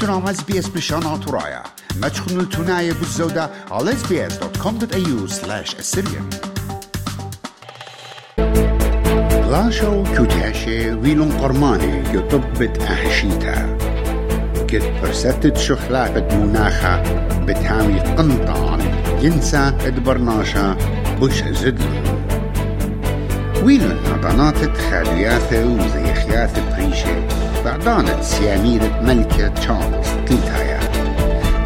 تنام إس بي إس بشان ترايا ما تخنوا التناية بالزودة على sbs.com.au slash assyrian لاشو كوتاشي ويلون قرماني يطبت أحشيتا. كت برستت شخلافة مناخة بتهاوي قنطان ينسى إدبرناشا بش زدلون ويلون نضانات خالياثة وزيخياثة بريشة بعدانة سياميرة ملكة تشارلز تلتايا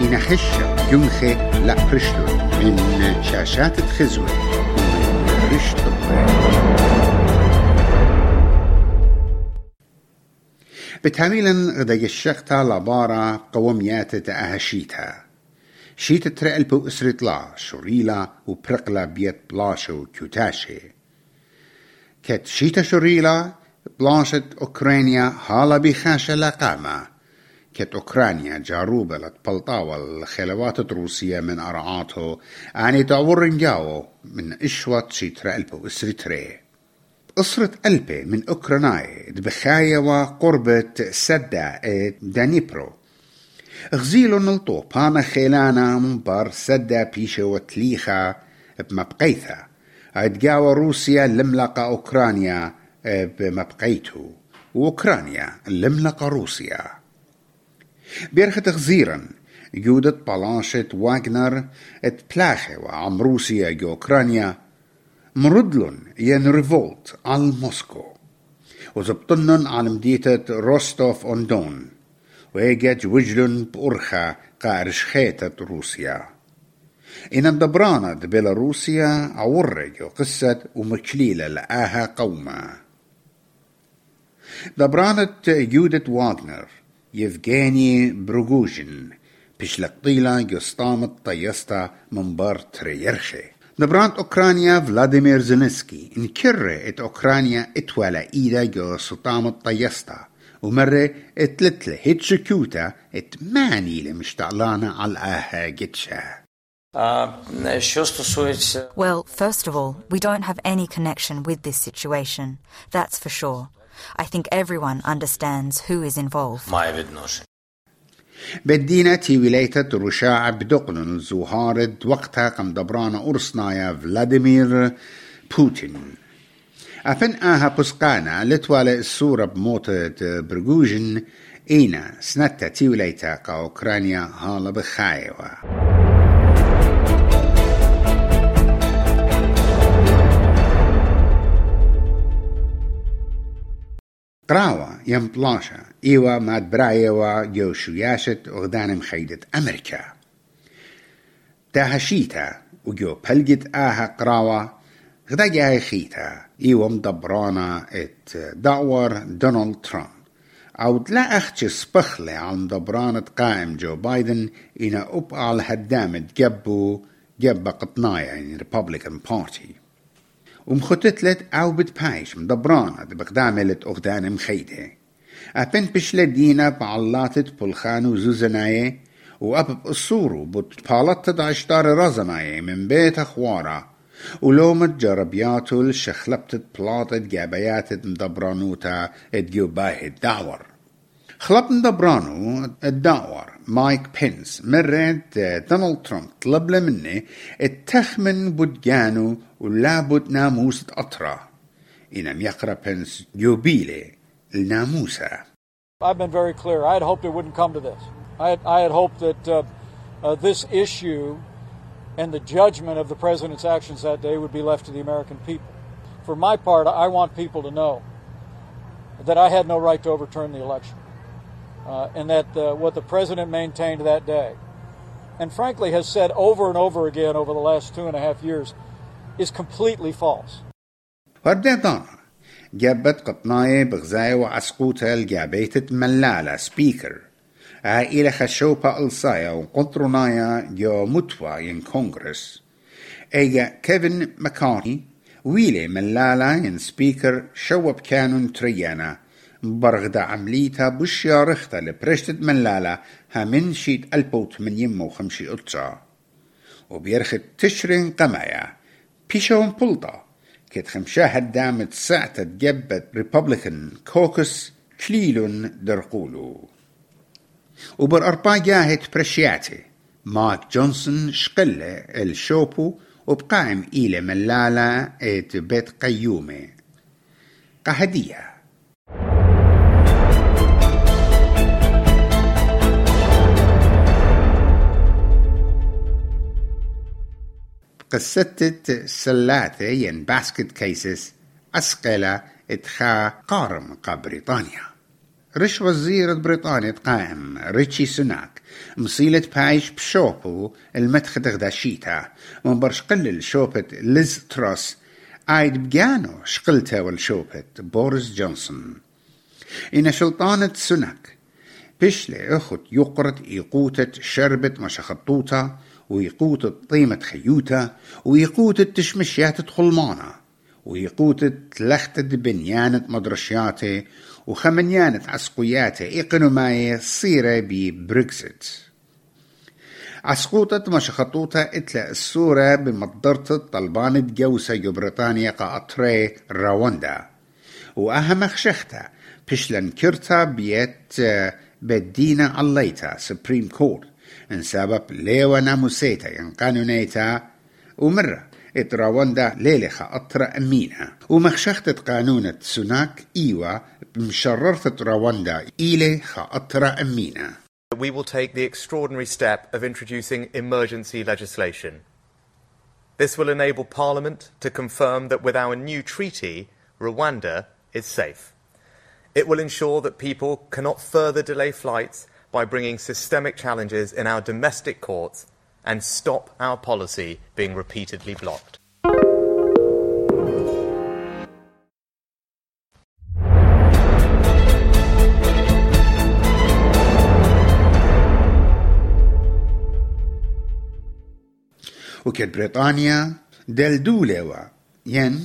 إن خشة ينخي لا برشتون من شاشات الخزوة ومن رشتون بتعميلا غدا يشختا لبارا قوميات تأهشيتا شيت ترقل بو اسرت لا شوريلا وبرقلا بيت بلاشو كيوتاشي كت شيتا شوريلا بلاشت أوكرانيا هالا بخاشة لقامة. كت أوكرانيا جاروبة لتبلطاوة الخلوات الروسية من أرعاته أني تعور من إشوة شيترا البو اسرتري أسرة ألبي من أوكراناي دبخايا وقربة سدا دانيبرو غزيلو نلطو بانا خيلانا منبر سدا بيشا وتليخا بمبقيثا عدقاوة روسيا لملقى أوكرانيا بمبقيتو وأوكرانيا لملقى روسيا. بيرخت غزيرا جودة بلاشة واغنر اتبلاخي وعم روسيا جو أوكرانيا. مردلن ين ريفولت على موسكو. وزبطنن على مدينة روستوف اون دون ويجت وجلن بأرخا قارش خيتة روسيا. إن الدبرانة بيلاروسيا عورج قصة ومكليلة لآها قوما دبرانة جودة واغنر يفغاني بروغوجين بشلقطيلا جستامت طيستا من بار تريرخي دبرانت أوكرانيا فلاديمير زينسكي انكر إت أوكرانيا إتوالا إيدا جو سطامت طيستا ومرة اتلتله هتشكوتا إت ماني لمشتعلانا على آها جتشا Well, first of all, we don't have any connection with this situation. That's for sure. I think everyone understands who is involved. بالدينة ولاية الرشاع بدقن زهارة وقتها قم دبران أرسنايا فلاديمير بوتين. أفن آها بسقانا لتوالى السورة بموتة برجوجن إينا سنتة تي ولاية أوكرانيا هالا بخايوة قراوة يم بلاشا إيوا ماد برايوا جو شوياشت أغدان مخيدة أمريكا. تاهشيتا وجو بلجت آها قراوة. غدا جاي خيتا. إيوا مدبرانا إت دعور دونالد ترامب. أو تلا أختش سبخلي على مدبرانة قائم جو بايدن إنا أب على هدامة جبو جب قطنايا يعني ريبابليكان بارتي ومختتلت أو بتبايش مدبرانة بقداملت أغدان مخيدة. أبن بشلة دينا بعلاتت بلخان وزوزناية وأب بقصورو بتبالت تدعشتار رزناية من بيت أخوارا. ولومت جربياتو الشخلبتت بلاطت جابياتت مدبرانوتا اتجوباه الدعور. خلب مدبرانو الدعور مايك بينس مرت دونالد ترامب طلب له مني التخمن بدجانو ولابد ناموس أطرا إنم يقرأ بينس جوبيلي الناموسة I've been very clear. I had hoped it wouldn't come to this. I had, I had hoped that uh, uh, this issue and the judgment of the president's actions that day would be left to the American people. For my part, I want people to know that I had no right to overturn the election, uh, and that uh, what the president maintained that day, and frankly has said over and over again over the last two and a half years, is completely false. ورديطانا جابت قطناية بغزاية وعسقوتها الجابيتة ملالة سبيكر عائلة خشوبة ألصايا وقطرنايا جو متوى ين كونغرس ايجا كيفن مكارتي ويلي ملالة ين سبيكر شوب كانون تريانا برغدا عمليتها بشيارختا لبرشتة ملالة ها من شيت ألبوت من يمو خمشي أتسا وبيرخت تشرين قمايا بيشون بلطة كت خمشا هدامت ساعة جبت ريبابليكان كوكس كليلون درقولو. وبر أربا جاهت برشياتي. مارك جونسون شقلة الشوبو وبقائم إلى ملالة إت بيت قيومة. قهدية. قصة سلاتة ين باسكت كيسس أسقلة اتخا قارم بريطانيا رش وزير بريطانيا قائم ريتشي سوناك. مصيلة بايش بشوبو المتخد غداشيتا من برش قلل شوبة ليز تروس. آيد بجانو شقلتا والشوبة بوريس جونسون. إن شلطانة سوناك. بشلي أخت يقرت إيقوتة شربة مشخطوطة ويقوتة طيمة خيوتة ويقوتة تشمشيات تخلمانة ويقوتة لختة بنيانة مدرشياتي وخمنيانة عسقوياته إقنماية صيرة ببريكزيت عسقوطة مشخطوطة إتلأ السورة بمضرطة طلبانة جوسة بريطانيا قاطري رواندا. وأهم خشختها بشلن كرتا بيت بدينا الليتا سبريم كورت. ان سبب ليوا ناموسيتا ين قانونيتا ومرة اتراوندا ليلخا أطرا أمينة ومخشختة قانونة سوناك إيوا مشررت رواندا إيلي خا أطرا أمينة We will take the extraordinary step of introducing emergency legislation. This will enable Parliament to confirm that with our new treaty, Rwanda is safe. It will ensure that people cannot further delay flights by bringing systemic challenges in our domestic courts and stop our policy being repeatedly blocked. u kien Bretanja deldulewa jen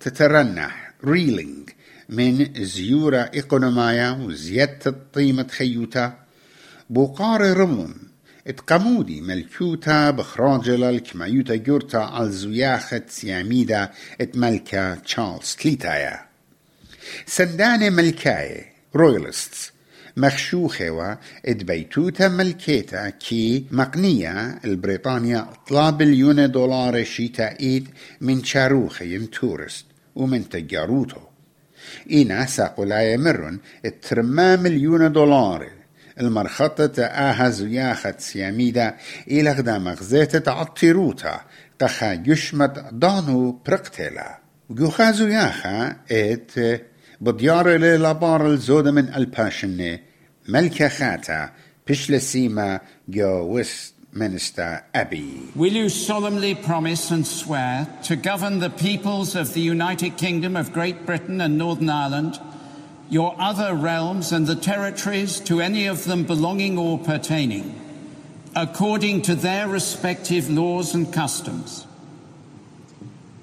titarrannaħ reeling minn zjura ekonomija u zjed بوقار رمون. اتقمودي ملكوتا بخراجل الكمايوتا جورتا الزياخة سياميدا اتملكا تشارلز تليتايا سندانة ملكاية رويالستس. مخشوخة و اتبيتوتا ملكيتا كي مقنية البريطانيا طلاب اليون دولار شيتا إيد من شاروخة ين تورست ومن تجاروتو. إينا ساقو لا يمرن اترما مليون دولار المرخطة آها زياخة سياميدا إلى غدا مغزيت تعطيروتا قخا يشمت دانو برقتلا وجوخا زياخة إت بديار لابار الزود من الباشنة ملكة خاتا بشل سيما جو وست Minister Abbey. Will you solemnly promise and swear to govern the peoples of the United Kingdom of Great Britain and Northern Ireland, your other realms and the territories to any of them belonging or pertaining, according to their respective laws and customs?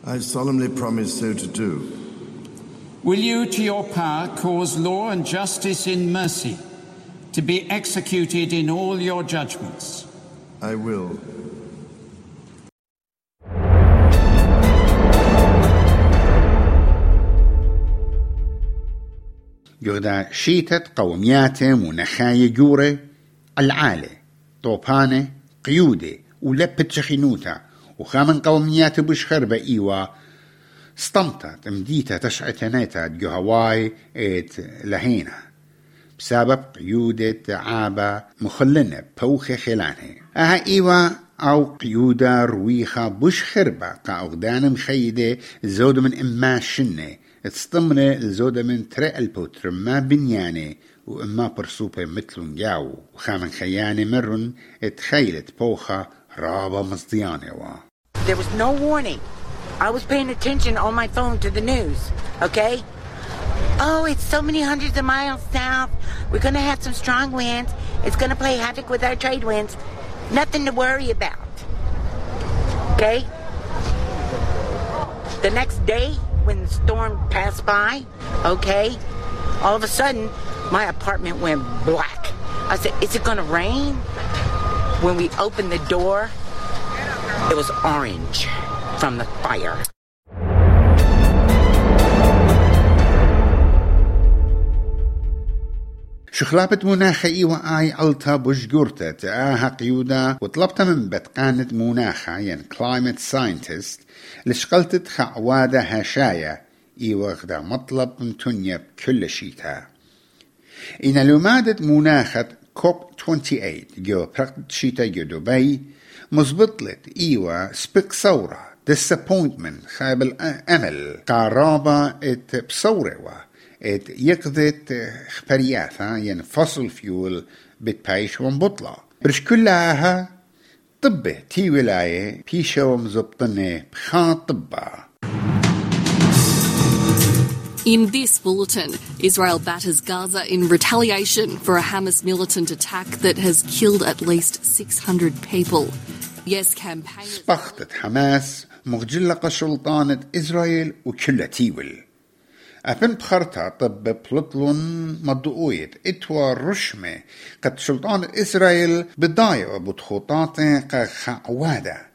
I solemnly promise so to do. Will you, to your power, cause law and justice in mercy to be executed in all your judgments? I will. جودا شيتت قومياته ونخاية جورة العالة طوبانة قيودة ولبت شخينوتا وخامن قوميات بشخربة إيوا استمتت مديتا تشعتنيتا جوهواي ات لهينا بسبب قيودة عابة مخلنة بوخة خلانه أها إيوا أو قيودة رويخة بش خربة قا أغدان مخيدة زود من إما شنة تستمنة الزودة من ترى البوتر ما بنيانة وإما برسوبة مثل جاو وخامن خيانة مرن اتخيلت بوخة رابة مصديانة وا There was no warning. I was paying attention on my phone to the news, okay? Oh, it's so many hundreds of miles south. We're going to have some strong winds. It's going to play havoc with our trade winds. Nothing to worry about. Okay? The next day, when the storm passed by, okay, all of a sudden, my apartment went black. I said, Is it to rain? When we opened the door, it was orange from the fire. شخلابة مناخة إيوا آي ألتا بشجورتا تآها قيودا وطلبت من بتقانة مناخة ين climate scientist لشقلتت خعوادة هشايا إيوا غدا مطلب من تنيا كل شيتا إن لمادة مناخة كوب 28 جو برقت شيتا جو دبي مزبطلت إيوا سبك صورة disappointment خايب الأمل قرابة ات بصورة يقضت خبرياتها ين فصل فيول بتبايش ومبطلة برش كلها طبه تي ولاية بيشا ومزبطنة بخان طبه In this bulletin, Israel batters Gaza in retaliation for a Hamas militant attack that has killed at least 600 people. Yes, campaign. سبختت حماس مغجلقة سلطانة إسرائيل وكلها تيول أبن بخرتا طب بلطلون مضويت إتوا رشمة قد سلطان إسرائيل بداية وبتخطاطة قخعوادة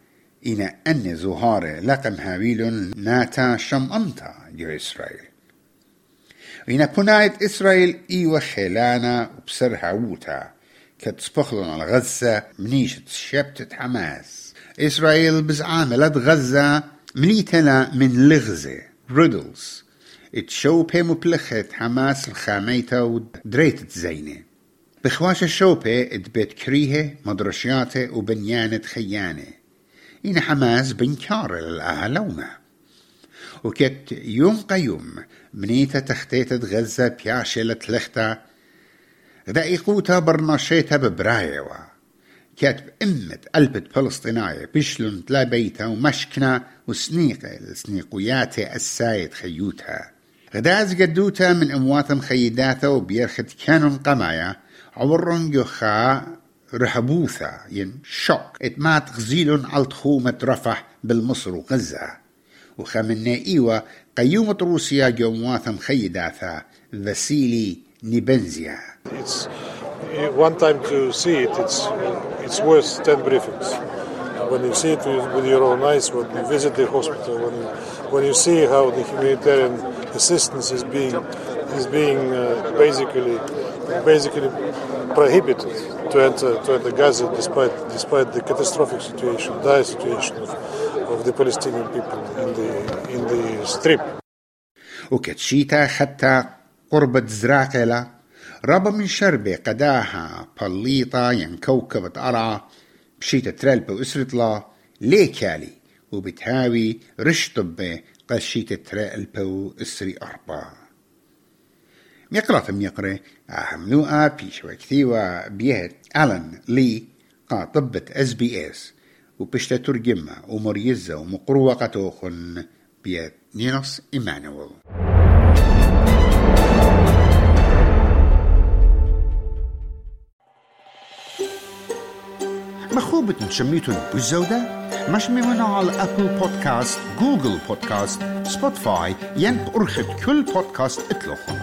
إن أن زهارة لقم هاويل ناتا شم أنتا جو إسرائيل. إن بنايت إسرائيل إيوة خلانا وبسرها ووتا كتسبخلون الغزة منيشة شبتة حماس. إسرائيل بزعاملت غزة مليتلا من لغزة. ريدلز اتشوبة مبلخت حماس الخاميتا ودريتت زينة بخواش الشوبة اتبت كريهة مدرشياته وبنيانة خيانة إن حماس بنكار للأهلومة وكت يوم قيوم منيتا تختيتت غزة بياشلة لختا غدا إيقوتا برناشيتا ببرايوا كاتب أمة قلبت فلسطيناية بشلون تلا بيتا ومشكنا وسنيقة لسنيقوياتي السايد خيوتها غداز قدوتا من أموات مخيداتا وبيرخت كانون قمايا عورن يخا رهبوثا ين شوك اتمات غزيلون على تخومة رفح بالمصر وغزة وخمنا إيوا قيومة روسيا جوموات مخيداتا فاسيلي نيبنزيا It's one time to see it. It's it's worth ten briefings. When you see it with your own eyes, when you visit the hospital, when you, when you see how the humanitarian assistance is being is being uh, basically basically prohibited to enter to enter Gaza despite despite the catastrophic situation, dire situation of, of the Palestinian people in the in the strip. وكتشيتا حتى قربة زراقلة ربا من شربة قداها بليطة ين كوكبة أرى بشيتا ترلبة وإسرطلا ليكالي وبتهاوي رشطبة قشيتا ترلبة وإسري أربا. ميقرا ثم يقرا أهمنوها بيشوى كثيوة بيهت ألان لي قاطبة اس بي اس وبشتا ترجمة ومريزة ومقروة قطوخن بيت نينوس إيمانويل. مخوبة شميتون بالزودة؟ مش ممنوع على أبل بودكاست جوجل بودكاست سبوتفاي ين أرخد كل بودكاست اطلقهم